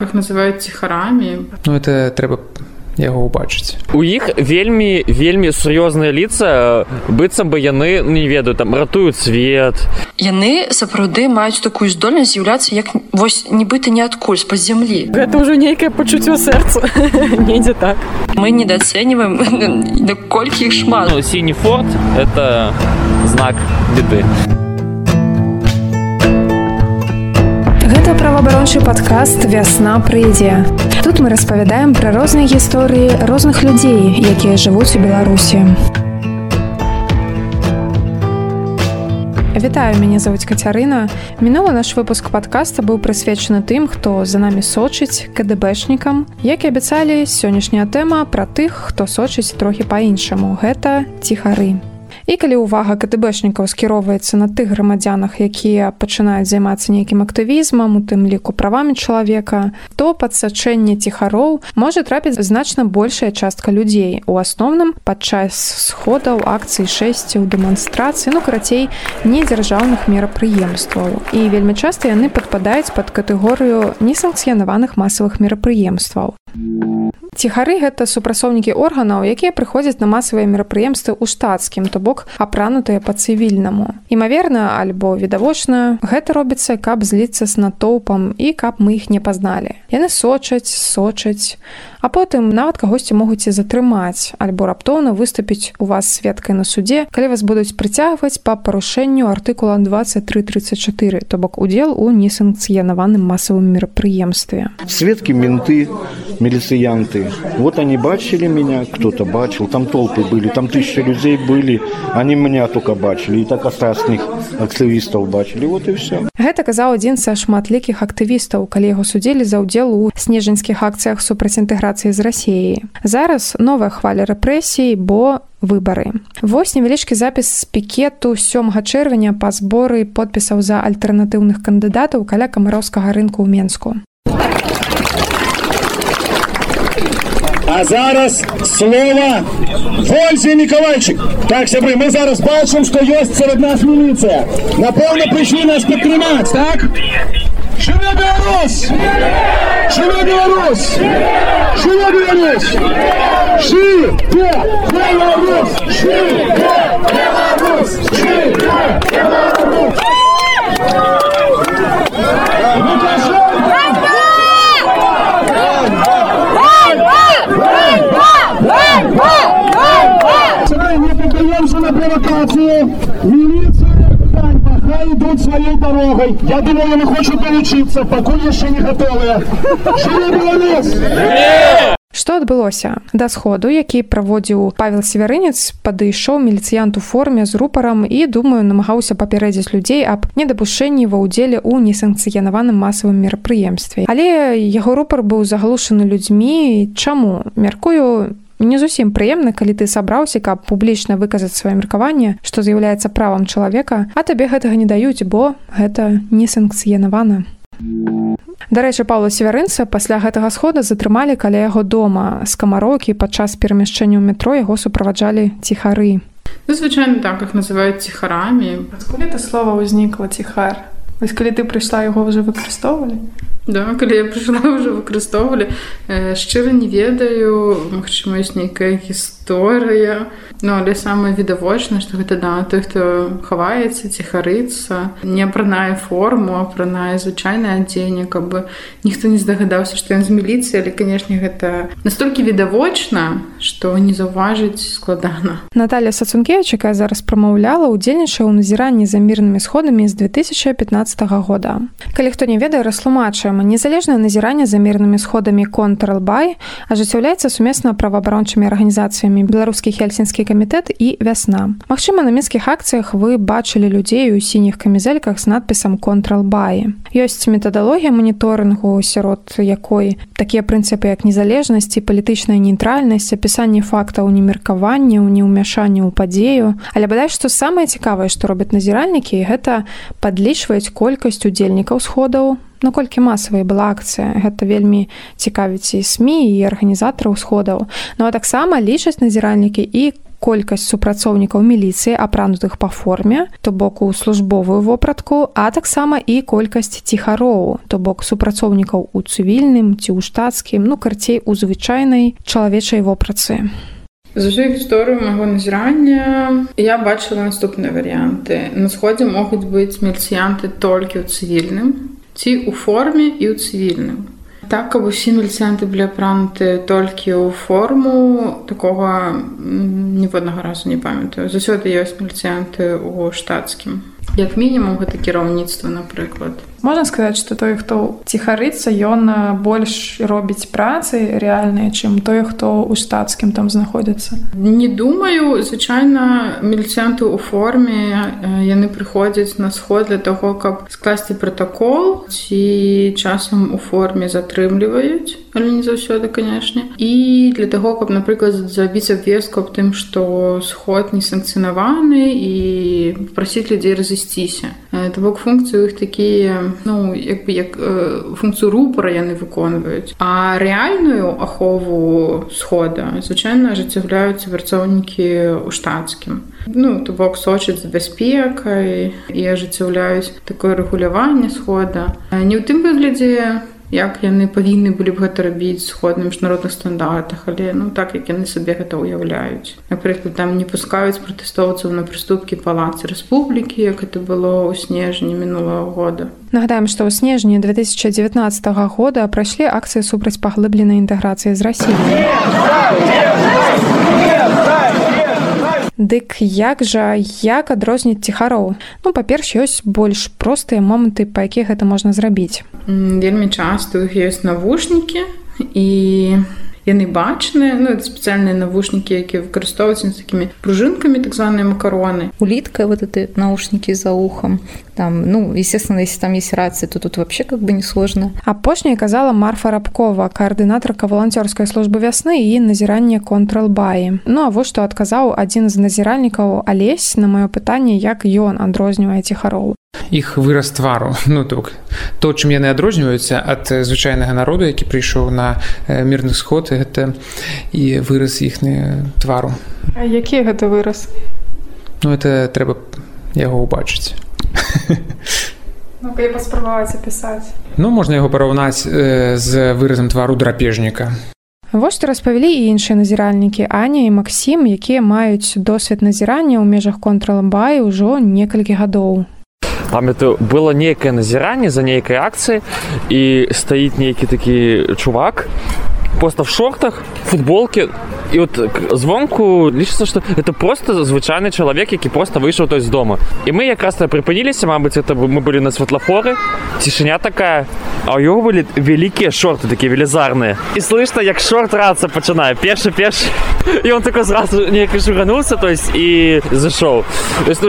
Их называюць ціхарамі. Ну это трэба яго ўбачыць у іх вельмі вельмі сур'ёзныя лица быццам бы яны не ведаю там ратуюць свет яны сапраўды маюць такую здольнасць з'яўляцца як вось нібыта не адкуль з-пад зямлі гэта ўжо нейкае пачуццё сэрца недзе так. Мы недацэньваем наколькі іх шмат. Ну, сіні форт это знак беды Гэта праваабарончы падкаст вясна прыйдзе. Тут мы распавядаем пра розныя гісторыі розных людзей, якія жывуць у Беларусі. Вітаю мяне завуць кацярына. Мінулы наш выпуск падкаста быў прысвечаны тым, хто за намі сочыць кДБшнікам. Як і абяцалі, сённяшняя тэма пра тых, хто сочыць трохі па-іншаму. Гэта ціхары. І калі ўвага КТБшнікаў скіроўваецца на тых грамадзянах, якія пачынаюць займацца нейкім актывізмам, у тым ліку правамі чалавека, то падсачэнне ціхароў можа трапіць значна большая частка людзей. У асноўным падчас сходаў акцый шэсцяў дэманстрацыі, ну карацей, недзяржаўных мерапрыемстваў. І вельмі часта яны падпадаюць пад катэгорыю несанкцыянаваных масавых мерапрыемстваў. Ціхары гэта супрацоўнікі органаў, якія прыходзяць на масавыя мерапрыемствы ў штатскім, то бок апранутыя па-цывільнаму. Імаверна, альбо відавочна, гэта робіцца, каб зліцца з натоўпам і каб мы іх не пазналі. Яны сочаць, сочаць, а потым нават кагосьці могуць і затрымаць, альбо раптоўна выступіць у вас сведкай на суде, калі вас будуць прыцягваць па парушэнню артыкула 2334, то бок удзел у несанкцыянаваным масавым мерапрыемстве. Светкі менты, милициянты. Вот они бачили меня, кто-то бачил, там толпы были, там тысячи людей были, они меня только бачили, и так остальных актывистов бачили, вот и все. Гэта казаў адзін са шматлікіх актывістаў, калі яго судзілі за ўдзел у снежаньскіх акцыях супраць інтэграцыі з рассіяй. Зараз новая хваля рэпрэсій, бо выбары. Вось невялічкі запіс з пікету сёмга чэрвеня па зборы подпісаў за альтэрнатыўных кандыдатаў каля камароўскага рынку ў Менску. А зараз слово Вользе Миколайчик. Так, сябры, мы зараз бачым, што ёсць сярод нас міліцыя. Напэўна, прыйшлі нас падтрымаць, так? Жыве Беларусь! Жыве Беларусь! Жыве Беларусь! Жыве Беларусь! Жыве Беларусь! Жыве Беларусь! на провокацию. Хай идут своей дорогой. Я думаю, они хотят научиться, покуль еще не готовые. Живи Беларусь! Што адбылося да сходу які праводзіў павел северынец падышоў міліцыянт у форме з рупарам і думаю намагаўся папярэдзіць людзей аб недапушэнні ва ўдзеле ў несанкцыянаваным масавым мерапрыемстве але яго рупар быў заглушаны людзьмі чаму мяркую не зусім прыемна калі ты сабраўся каб публічна выказаць сваё меркаванне што з'яўляецца правам чалавека а табе гэтага не даюць бо гэта не санкцыянавана. Дарэчы паўла северынца пасля гэтага схода затрымалі каля яго дома. З камарокі падчас перамяшчэння ў метро яго суправаджалі ціхары. Ну, звычайно так их называюць ціхарамі. Адкуль это слово ўзнікла ціхар вось калі ты прыйшла яго ўжо выкарыстоўвалі Да, калі я прыйшла ўжо выкарыстоўвалі шчыра не ведаю магчыма ёсць нейкая гісторыя Ну але самае відавочна што гэта да той хто хаваецца ці харыцца не апранае форму апранае звычайнае адзенне каб бы ніхто не здагадаўся што ён з міліцыі але канешне гэта настолькі відавочна што не заўважыць складана Наталья сацункевич якая зараз прамаўляла удзельнічаў у назіранні за мірнымі сходамі з 2015 года. Калі хто не ведае растлумачаем Таксама незалежнае назіранне за мірнымі сходамі контралбай ажыццяўляецца сумесна праваабарончымі арганізацыямі беларускі хельсінскі камітэт і вясна. Магчыма, на мінскіх акцыях вы бачылі людзей у сініх камізельках з надпісам контралбаі. Ёсць метадалогія маніторынгу сярод якой такія прынцыпы як незалежнасць і палітычная нейтральнасць, апісанне фактаў немеркавання, неўмяшання ў падзею, але бадай што самае цікавае, што робяць назіральнікі, гэта падлічваюць колькасць удзельнікаў сходаў, наколькі масавая была акцыя гэта вельмі цікавіць і сМ і арганізатараў сходаў. Ну а таксама лічаць назіральнікі і колькасць супрацоўнікаў міліцыі апранутых па форме то бок у службовую вопратку а таксама і колькасць ціхароў то бок супрацоўнікаў у цывільным ці ў штатскім ну карцей у звычайнай чалавечай вопрацы з усю гісторыю майго назірання я бачыла наступныя варыянты. На сходзе могуць быць мільцыянты толькі ў цывільным ці ў форме і ў цывільным так каб усе мільцыянты былі апрануты толькі ў форму такога ніводнага разу не памятаю. Заўсёды ёсць мільцыянты ў штатскім як мінімум гэта кіраўніцтва напрыклад. Можна сказаць што той хто ціхарыцца ён больш робіць працы рэальныя чым той хто ў штатскім там знаходзіцца. Не думаю звычайна міліцыянты ў форме яны прыходзяць на сход для того каб скласці пратакол ці часам у форме затрымліваюць але не заўсёды канешне. І для таго каб напрыклад забіць абвестку аб тым што сход не санкцынаваны і прасіць людзей разысціся то бок функцыю іх такія ну як бы як функцыю рупора яны выконваюць. А рэальную ахову схода звычайна ажыццяўляюцца вярцоўнікі ў штатскім. Ну то бок сочыць з бяспекай і ажыццяўляюць такое рэгуляванне схода. Не ў тым выглядзе як яны павінны былі б гэта рабіць сход на міжнародных стандартах але ну так як яны сабе гэта ўяўляюць. Напрыклад там не пускаюць пратэстоўцаў на прыступкі палацы рэспублікі як это было ў снежні мінулого года. Нагадаем што ў снежні 2019 года прайшлі акцыі супраць паглыбленай інтэграцыі з рассіі Дык як жа як адрозніць ціхароў? Ну па-перш ёсць больш простыя моманты па якіх гэта можна зрабіць. Вельмі часто іх ёсць навушнікі і яны бачныя ну спецыяльныя навушнікі якія выкарыстоўваюцца з такімі пружынкамі так званыя макароны. Улітка вот эти наушники за ухом. Там ну естественно если там есть рация то тут вообще как бы несложно. Апошняя казала марфа рабкова коаардынатарка волонцёрскай службы вясны і назірання контралбаі ну а вось што адказаў адзін з назіральнікаў алесь на маё пытанне як ён адрознівае ціхароў іх выраз твару. Ну так то чым яны адрозніваюцца ад звычайнага народу які прыйшоў на мірны сход гэта і выраз іхны твару. Які гэта выраз? Ну это трэба яго ўбачыць. Ну, паспрабаваць апісаць ну можна яго параўнаць э, з выразам твару драпежніка. Вось распавялі і іншыя назіральнікі Аня і Максім, якія маюць досвед назірання ў межах контраламбаі ўжо некалькі гадоў памятаю было нейкае назіранне за нейкай акцыі і стаіць нейкі такі чувак просто в шортах футболке. І от звонку лічыцца што это просто звычайны чалавек які просто выйшаў той з дома і мы якраз прыпыніліся Мабыць это мы былі на светлафоры цішыня такая а ў яго былі вялікія шорты такія велізарныя і слышно як шорт рацца пачынае першы першы і он такой зразу неяк шугануўся то есть і зашоў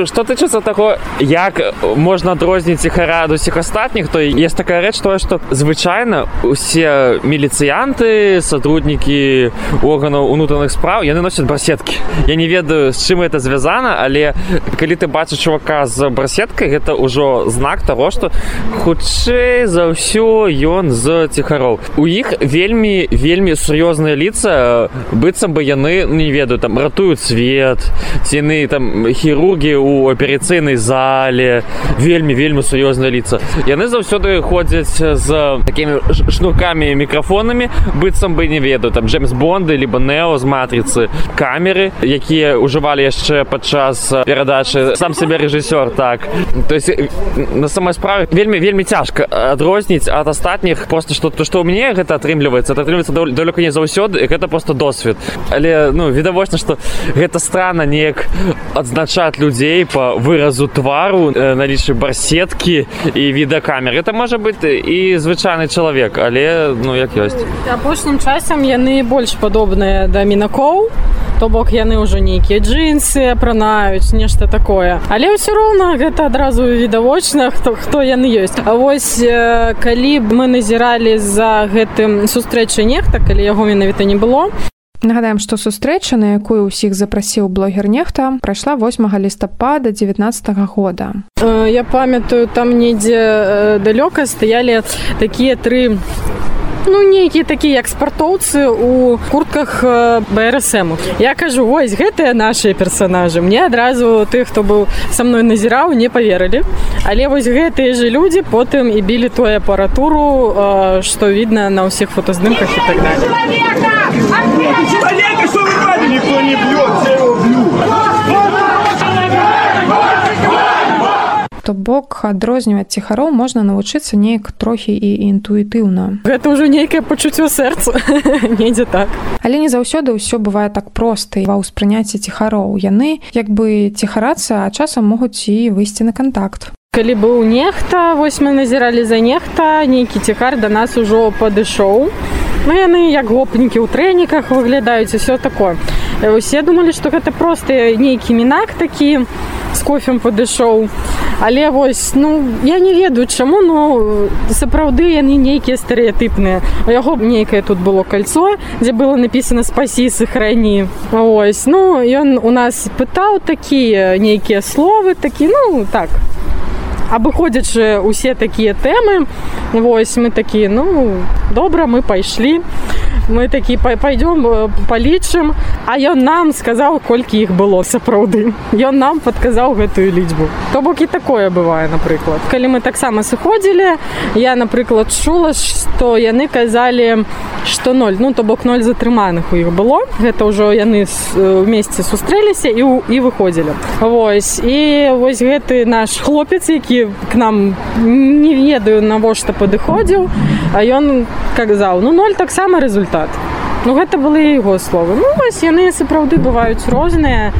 што тычыцца таго як можна адрозніць іх раду усіх астатніх то есть такая рэч тое што звычайна усе міліцыянты сотруднікі органаў унутраных спраў яны носяць барсеткі я не ведаю з чым это звязана але калі ты бачыш чувака з барсеткай гэта ўжо знак того что хутчэй за ўсё ён з ціхароў у іх вельмі вельмі сур'ёзныя лица быццам бы яны не ведаю там ратуюць свет ціны там хірургі у аперацыйнай зале вельмі вельмі сур'ёзныя лица. Яны заўсёды ходзяць з такімі шнуркамі мікрафонамі быццам бы не ведаю. Там джемс бонды либо нео з матрыцы. Камеры якія ўжывалі яшчэ падчас перадачы. Сам сябе рэжысёр так. То есть на самой справе вельмі вельмі цяжка адрозніць ад астатніх. Просто что то что у мне гэта атрымліваецца атрымліваецца далёка не заўсёды гэта просто досвед. Але ну відавочна что гэта странно неяк адзначаць людзей по выразу твару налічы барсеткі і відэакамер. Это можа быть і звычайны чалавек але ну як ёсць апошнім часам яны больш падобныя да мінакоў то бок яны ўжо нейкія джинсы апранаюць нешта такое. Але ўсё роўна гэта адразу відавочна хто хто яны ёсць. А вось калі б мы назіралі за гэтым сустрэчы нехта калі яго менавіта не было. Нагадаем, што сустрэча, на якую ўсіх запрасіў блогер нехта, прайшла 8 лістапада 19 -го года. Я памятаю, там недзе далёка стаялі такія тры ну нейкія такія як спартоўцы у куртках брсм я кажу вось гэтыя наши персонажы мне адразу ты хто быў со мной назіраў не поверылі але вось гэтыя же люди потым і білі тую апаратуру что видно на ўсіх фотаздымках і так далее никто не бьет, я его бью. То бок адрозніваць ціхароў можна навучыцца неяк трохі і інтуітыўна. Гэта ўжо нейкае пачуццё сэрца недзе так. Але не заўсёды ўсё бывае так проста ва ўспрыняцці ціхароў. Яны як бы ціхарацца, а часам могуць і выйсці на кантакт. Калі быў нехта, вось мы назіралі за нехта, нейкі ціхар да нас ужо падышоў. Ну яны як гопнікі ў трэніках выглядаюць усё такое. Усе думалі, што гэта проста нейкі мінак такі з кофем падышоў. Але вось ну я не ведаю чаму ну сапраўды яны нейкія стэеатыпныя у яго нейкае тут было кольцо дзе было написано спасі сохрані ось ну ён у нас пытаў такія нейкія словы такі ну так абыходзячы усе такія тэмы. Вось мы такія ну добра мы пайшлі мы такі пойдем палічым а ён нам сказаў колькі іх было сапраўды ён нам падказаў гэтую лічбу то бок і такое бывае напрыклад калі мы таксама сыходзілі я напрыклад чула што яны казалі что 0 ну то бок 0 затрыманых у іх было. Гэта ўжо яны вместе сустрэліся і і выходзілі Вось і вось гэты наш хлопец які к нам не ведаю навошта падыходзіў а ён казаў ну 0 таксама результат Ну гэта былі яго словы ну вось яны сапраўды бываюць розныя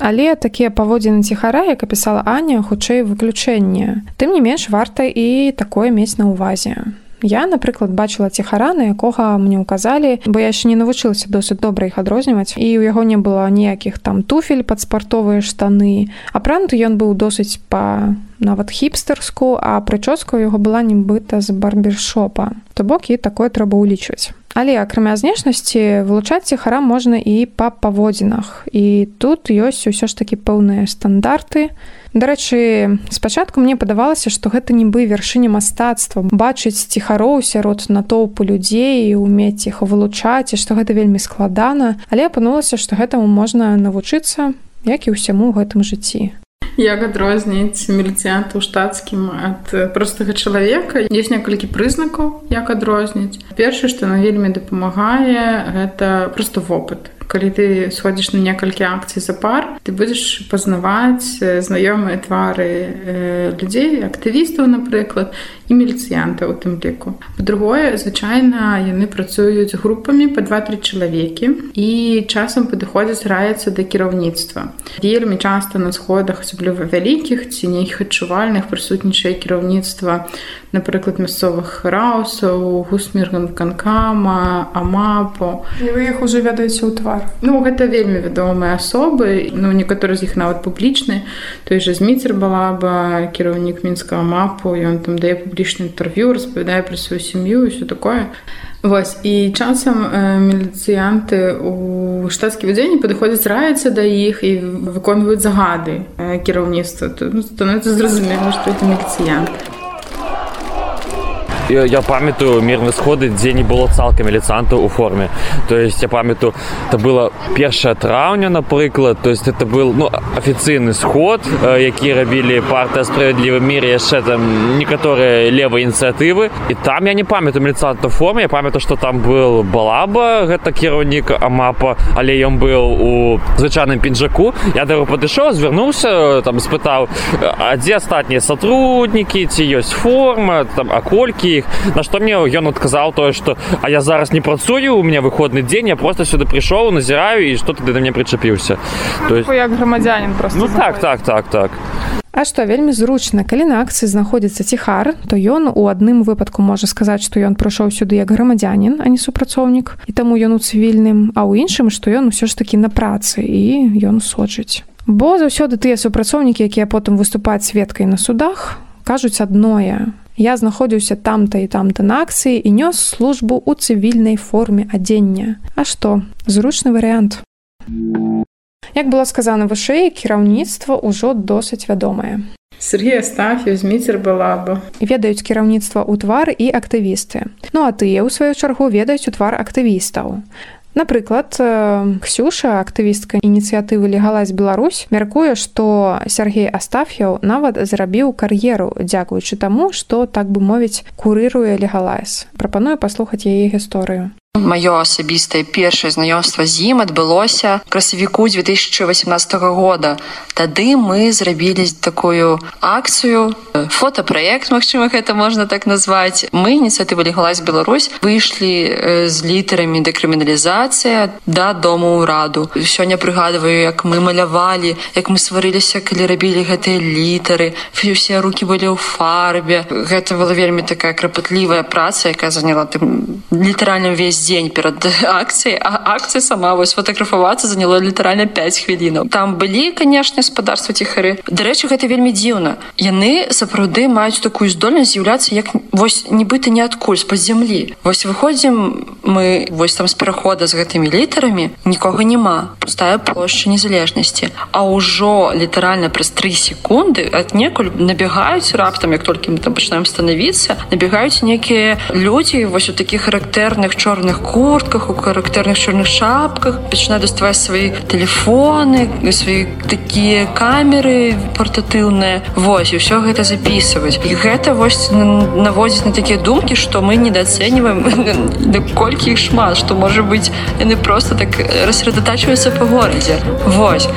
Але такія паводзіны ціхара, як апісала Аня, хутчэй выключэнне. Тым не менш варта і такое мець на ўвазе. Я, напрыклад, бачыла ціхара, на якога мне ўказалі, бо я яшчэ не навучылася досыць добра іх адрозніваць. І ў яго не было ніякіх там туфель пад спартовыя штаны. Апрануты ён быў досыць па нават хіпстарску, а прычоска яго была нібыта з барбершопа. То бок і такое трэба ўлічваць. Але акрамя знешнасці вылучаць ціхара можна і па паводзінах. І тут ёсць усё ж такі пэўныя стандарты, Дарэчы, спачатку мне падавалася, што гэта нібы вяршыня мастацтва, бачыць ціхароў сярод натоўпу людзей, умець іх вылучаць і што гэта вельмі складана, але апынулася, што гэтаму можна навучыцца, як і ўсяму гэтым жыцці. Як адрозніць міліцыянту штатскім ад простага чалавека ёсць некалькі прызнакаў як адрозніць першае што на вельмі дапамагае гэта просто вопыт калі ты сходзіш на некалькі акцый за пар ты будзеш пазнаваць знаёмыя твары людзей актывістаў напрыклад і міліцыянта ў тым ліку. По-другое звычайна яны працуюць групамі по два-тры чалавекі і часам падыходзяць раецца да кіраўніцтва. Вельмі часта на сходах асабліва вялікіх ці нейкіх адчувальных прысутнічае кіраўніцтва напрыклад мясцовых раусаў гусмірган канкама амапу вы іх уже ведаеце ў твар Ну гэта вельмі вядомыя асобы ну некаторы з іх нават публічны той же зміцер была бы кіраўнік мінскага мапу ён там дае публічны інтэрв'ю распавядае пра сваю сям'ю ўсё такое. Вось і часам э, міліцыянты у штатскі вядзенні падыходзяць раіцца да іх і выконваюць загады э, кіраўніцтва ну, становіцца зразумела што это міліцыянт я памятаю мірны сходы дзе не было цалкам міліцанта у форме то есть я памятаю это было першая траўня напрыклад то есть это был ну афіцыйны сход які рабілі партыя справядлівы мір яшчэ там некаторыя левыя ініцыятывы і там я не памятаю міліцанта форме я памятаю что там был балаба гэта кіраўнік амапа але ён быў у звычайным пінжаку я да падышоў звярнуўся там спытаў а дзе астатнія сотруднікі ці ёсць форма? Там а колькі іх на што мне ён адказаў тое што а я зараз не працую у меня выходны дзень я просто сюда прыйшоў назіраю і што ты да мне прычапіўся то есть як грамадзянин просто ну так так так так. А што вельмі зручна калі на акцыі знаходзіцца ціхар то ён у адным выпадку можа сказаць што ён прыйшоў сюды як грамадзянин а не супрацоўнік і таму ён у цывільным а ў іншым што ён усё ж такі на працы і ён сочыць бо заўсёды тыя супрацоўнікі якія потым выступаюць сведкай на судах кажуць адное я знаходзіўся там-то і там-то на акцыі і нёс службу ў цывільнай форме адзення А што зручны варыянт Як было сказана вышэй кіраўніцтва ўжо досыць вядомае Сергей Астафьев, Зміцер Балаба. Ведаюць кіраўніцтва ў твар і актывісты. Ну а тыя, у сваю чаргу ведаюць у твар актывістаў. Напрыклад, Ксюша, актывістка ініцыятывы легалась Беларусь, мяркуе, што Сергей Астаф'яў нават зрабіў кар'еру, дзякуючы таму, што так бы мовіць, курыруе легалайс. Прапаную паслухаць яе гісторыю. Маё асабістае першае знаёмства з ім адбылося красавіку 2018 года. Тады мы зрабілі такую акцыю фотапраект Мачыма гэта можна так назваць. Мы ініцыятывы легалась Беларусь выйшлі з літарамі дэкрыміналізацыя да дому ўраду. Сёння прыгадваю, як мы малявалі, як мы сварыліся, калі рабілі гэтыя літары. усе рукі былі ў фарбе. Гэта была вельмі такая крапатлівая праца, якая заняла тым літаральным весь дзень перад акцыяй а акцыя сама вось фотаграфавацца заняла літаральна 5 хвілінаў там былі канешне гаспадарства ціхары дарэчы гэта вельмі дзіўна. Яны сапраўды маюць такую здольнасць з'яўляцца як вось нібыта ниадкуль з-пад зямлі. Вось выходзім мы вось там з перахода з гэтымі літарамі нікога няма. Пустая плошча незалежнасці. А ўжо літаральна праз три секунды аднекуль набегаюць раптам як толькі мы там пачынаем станавіцца набегаюць некія людзі вось у такіх характэрных чорных чорных куртках у характэрных чорных шапках. Пачынаю даставаць свае телефоны свае такія камеры партатыўныя Вось і ўсё гэта записываць і гэта вось наводзіць на такія думкі што мы недооцэньваем колькі іх шмат што можа быць яны просто так рассредотачваюцца по горадзе Вось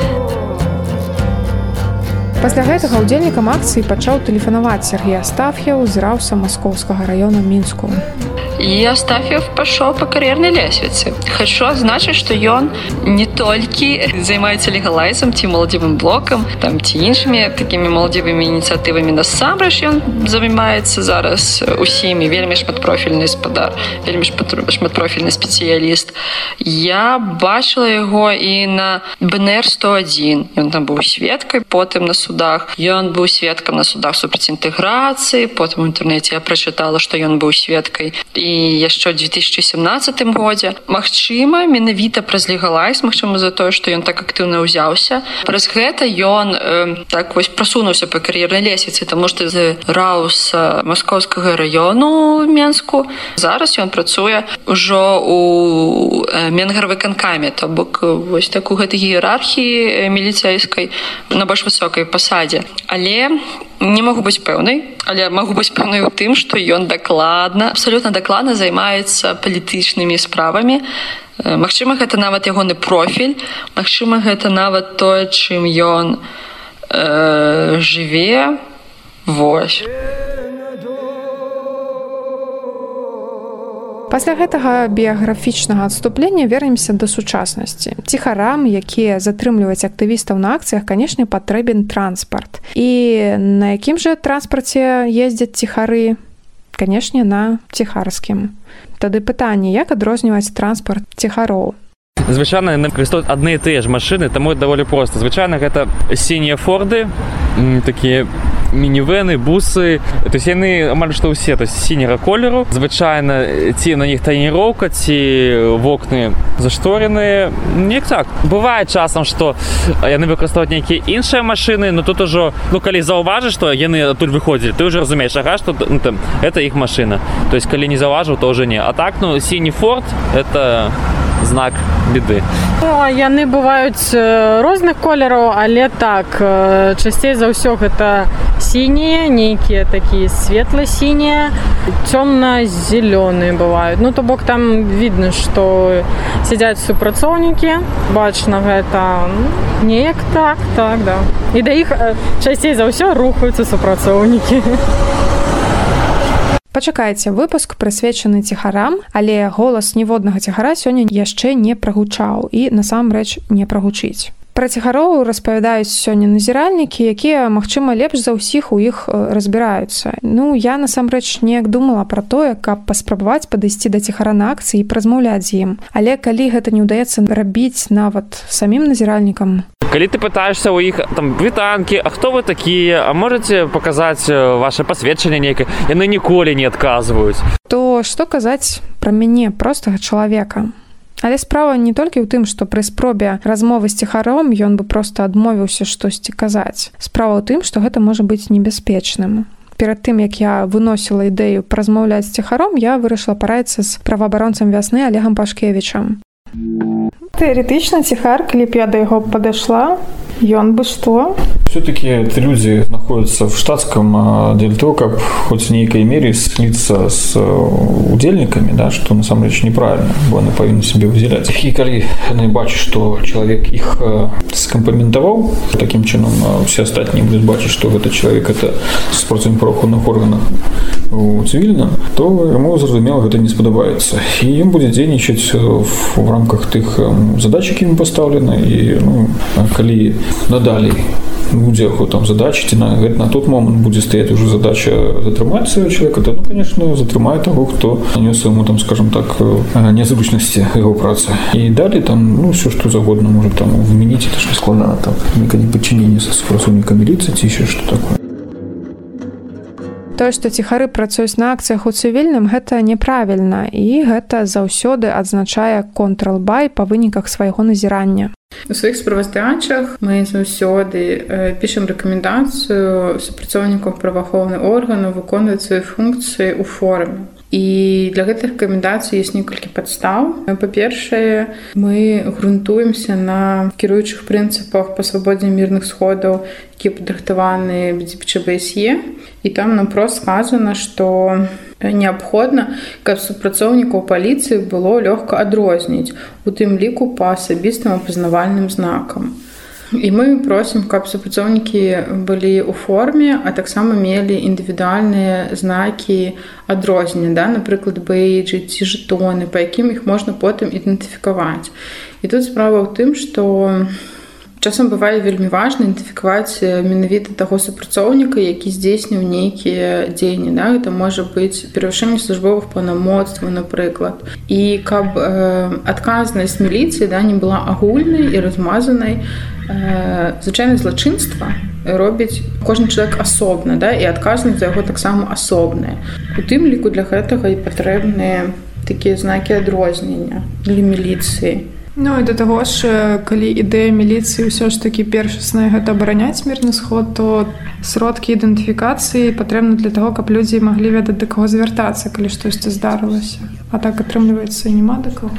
Пасля гэтага удзельнікам акцыі пачаў тэлефанаваць Сергея Стаф'яў з раўса маскоўскага района мінску. И Астафьев пошел по карьерной лестнице. Хочу отзначить, что он не только занимается легалайзом, тем молодевым блоком, там, те іншими такими молодевыми инициативами насамрэч он занимается зараз усімі вельмі шматпрофільны спадар вельмі шматпрофільны спецыяліст я бачыла яго і на бнр 101 ён там быў сведкай потым на судах. Ён быў сведкам на судах супраць інтэграцыі потым у інтэрнэце я прачытала што ён быў сведкай і яшчэ ў 2017 годзе. Мачыма менавіта праз легалайз Мачыма за тое што ён так актыўна ўзяўся. Праз гэта ён э, так вось прасунуўся па кар'ернай лесвіцы таму што з рауса маскоўскага раёну менску. Зараз ён працуе ўжо у менгаравы канкаме то бок вось так у гэтай іерархіі міліцэйскай на больш высокай пасадзе. Але не магу быць пэўнай але магу быць пэўнай у тым што ён дакладна абсалютна дакладна займаецца палітычнымі справамі Магчыма гэта нават ягоны профіль Магчыма гэта нават тое чым ён э, жыве вось. Пасля гэтага біяграфічнага адступлення вернемся да сучаснасці. Ціхарам, якія затрымліваюць актывістаў на акцыях, канешне, патрэбен транспарт. І на якім жа транспарце ездзяць ціхары, канешне, на ціхарскім. Тады пытанне, як адрозніваць транспарт ціхароў. Звычайна яны выкарыстоўваюць адны і тыя ж машыны, таму даволі проста. Звычайна гэта сінія форды, такія мінівены бусы. То есть яны амаль што ўсе то сіняга колеру. Звычайна ці на них таніроўка ці вокны заштореныя неяк так. Бывае часам что яны выкарыстоўваюць нейкія іншыя машины но тут ужо ну калі заўважыш что яны адтуль выходзілі. Ты уже разумееш ага что ну, там это іх машина то есть калі не заўважыў то уже не. А так ну сіні форт это знак беды ну, яны бываюць розных колераў але так часцей за ўсё гэта сінія нейкія такія светла-сінія цёмна-зялёныя бываюць. Ну то бок там видно что сядзяць супрацоўнікі бачна гэта неяк так так да. І да іх часцей за ўсё рухаюцца супрацоўнікі Пачакайце выпуск прысвечаны ціхарам, але голас ніводнага ціхара сёння яшчэ не прагучаў і насамрэч не прагучыць. Пра ціхароў распавядаюць сёння назіральнікі, якія, магчыма, лепш за ўсіх у іх разбіраюцца. Ну я насамрэч неяк думала пра тое, каб паспрабаваць падысці да ціхара на акцыі і празмаўляць з ім. Але калі гэта не ўдаецца рабіць нават самім назіральнікам, калі ты пытаешься у іх там вітанкі А хто вы такія? А можете показаць ваше пасведчанне нейкае? Яны ніколі не адказваюць то что казаць пра мяне простага чалавека Але справа не толькі ў тым, што пры спробе размовы з ціхаром ён бы проста адмовіўся штосьці казаць. Справа ў тым, што гэта можа быць небяспечным. Перад тым, як я выносіла ідэю празмаўляць ціхаром, я вырашыла параіцца з праваабаронцам вясны алегам пашкевічам. Тэарэтычна ціхар, калі б я да яго падышла, ён бы што? Все-таки эти люди находятся в штатском для того, как хоть в некой мере слиться с удельниками, да, что на самом деле неправильно, бо они повинны себе выделять. И когда они бачат, что человек их скомпоментовал таким чином, все остальные будут бачить, что этот человек это с правоохранных органах у цивільна, то ему зразумела гэта не спадабаецца і ён будзе дзейнічаць в, в рамках тых задач які ему пастаўлены і ну, калі надалей будзе яго там задачи ці на гэта на тот момант будзе стаять уже задача затрымаць свого человека то ну конечно затрымае того хто нанёс ему там скажем так незручнасці его працы і далі там ну все что загодна может там вменіць это ж складана там не подчинение со супрацоўніка міліцыі ці еще что такое тое што ціхары працуюць на акцыях у цывільным гэта неправільна і гэта заўсёды адзначае контралбай па выніках свайго назірання. У сваіх справаздачах мы заўсёды пішам рэкамендацыю супрацоўнікаў праваахоўны органу выконваць свае функцыі ў форме І для гэтых рэкамендацый ёсць некалькі падстаў. Па-першае, мы грунтуемся на кіруючых прынцыпах па свабодзе мірных сходаў, якія падрыхтаваны БДПЧБСЕ. І там напрост сказана, што неабходна, каб супрацоўнікаў паліцыі было лёгка адрозніць, у тым ліку па асабістым апазнавальным знакам. І мы просім, каб супрацоўнікі былі ў форме, а таксама мелі індывідуальныя знакі адрознення, да? напрыклад, бэйджы ці жэтоны, па якім іх можна потым ідэнтыфікаваць. І тут справа ў тым, што часам бывае вельмі важна ідэнтыфікаваць менавіта таго супрацоўніка, які здзейсніў нейкія дзеянні. Да? Гэта можа быць перавышэнне службовых паўнамоцтваў, напрыклад. І каб э, адказнасць міліцыі да, не была агульнай і размазанай, звычайна злачынства робіць кожны чалавек асобна да і адказнасць за яго таксама асобныя у тым ліку для гэтага і патрэбныя такія знакі адрознення для міліцыі Ну і да таго ж калі ідэя міліцыі ўсё ж такі першасная гэта абараняць мірны сход то сродкі ідэнтыфікацыі патрэбны для таго каб людзі маглі ведаць да каго звяртацца калі штосьці здарылася. А так атрымліваецца няма да каго.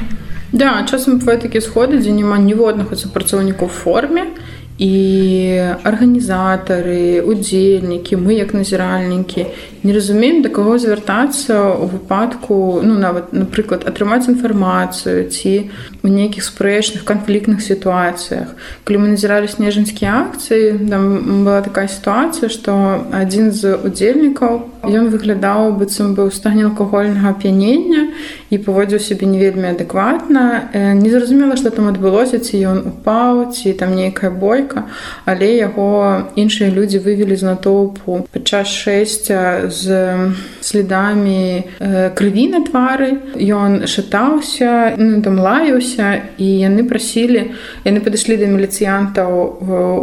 Да, часам бывае такія сходы, дзе няма ніводнага супрацоўніка ў форме. І арганізатары, удзельнікі, мы як назіральнікі не разумеем да каго звяртацца ў выпадку ну нават напрыклад атрымаць інфармацыю ці у нейкіх спрэчных канфліктных сітуацыях калі мы назіралі снежаньскія акцыі там была такая сітуацыя што адзін з удзельнікаў ён выглядаў быццам бы ў стане алкагольнага ап'янення і паводзіў сябе не вельмі адэкватна незразумела што там адбылося ці ён упаў ці там нейкая бойка але яго іншыя людзі вывелі з натоўпу падчас шэсця з следамі э, крыві на твары ён шатаўся ну, там лаяўся і яны прасілі яны падышлі да міліцыянтаў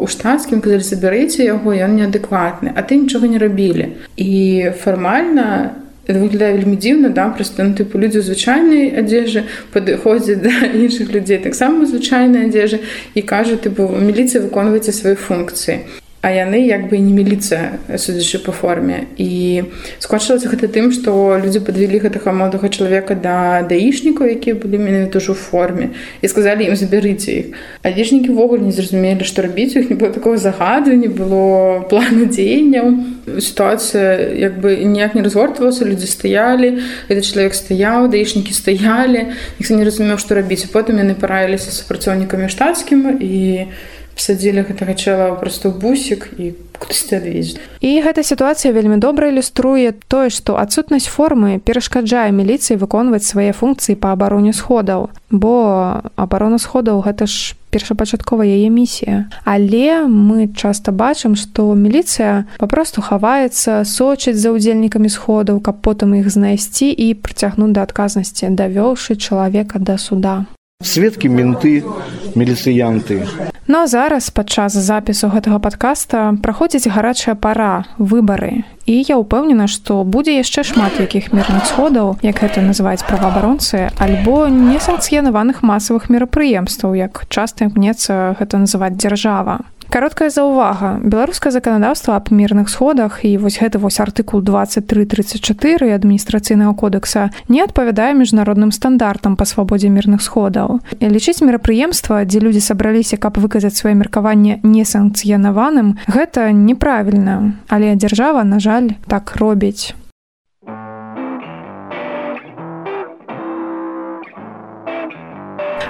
у штатскім казалі забярыце яго ён неадэкватны а ты нічога не рабілі. І фармальна выглядае вельмі дзіўна да просто ну, тыпу людзі звычайнай адзежы падыходзяць да іншых людзей таксама звычайнай адзежы і кажа тыпу міліцыя выконваеце свае функцыі а яны як бы не міліцыя судзячы па форме. І скончылася гэта тым што людзі падвялі гэтага моладага чалавека да даішнікаў якія былі менавіта ўжо ў форме і сказалі ім забярыце іх. Адзежнікі ўвогуле не зразумелі што рабіць іх не было такого загаду не было плану дзеянняў. Сітуацыя як бы ніяк не разгортвалася людзі стаялі этот чалавек стаяў даішнікі стаялі ніхто не разумеў што рабіць. Потым яны параіліся супрацоўнікамі штатскім і садзілі гэтага чала просто бусік і адвезь. І гэта сітуацыя вельмі добра ілюструе тое, што адсутнасць формы перашкаджае міліцыі выконваць свае функцыі па абароне сходаў, бо абарона сходаў гэта ж першапачаткова яе місія. Але мы часта бачым, што міліцыя папросту хаваецца сочыць за ўдзельнікамі сходаў, каб потым іх знайсці і прыцягнуць да адказнасці, давёўшы чалавека да суда. Светкі менты, міліцыянты. Ну а зараз падчас запісу гэтага падкаста праходзіць гарачая пара выбары. І я ўпэўнена, што будзе яшчэ шмат якіх мірных сходаў, як гэта называюць праваабаронцы, альбо несанкцыянаваных масавых мерапрыемстваў, як часта імкнецца гэта называць дзяржава. Кароткая заўвага. Беларускае заканадаўства аб мірных сходах і вось гэты вось артыкул 2334 адміністрацыйнага кодекса не адпавядае міжнародным стандартам па свабодзе мірных сходаў. Лічыць мерапрыемства, дзе людзі сабраліся, каб выказаць сваё меркаванне несанкцыянаваным, гэта неправільна, але дзяржава, на жаль, так робіць.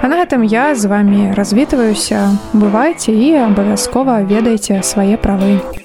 А на гэтым я з вами развітваюся, бывайце і абавязкова ведайце свае правы.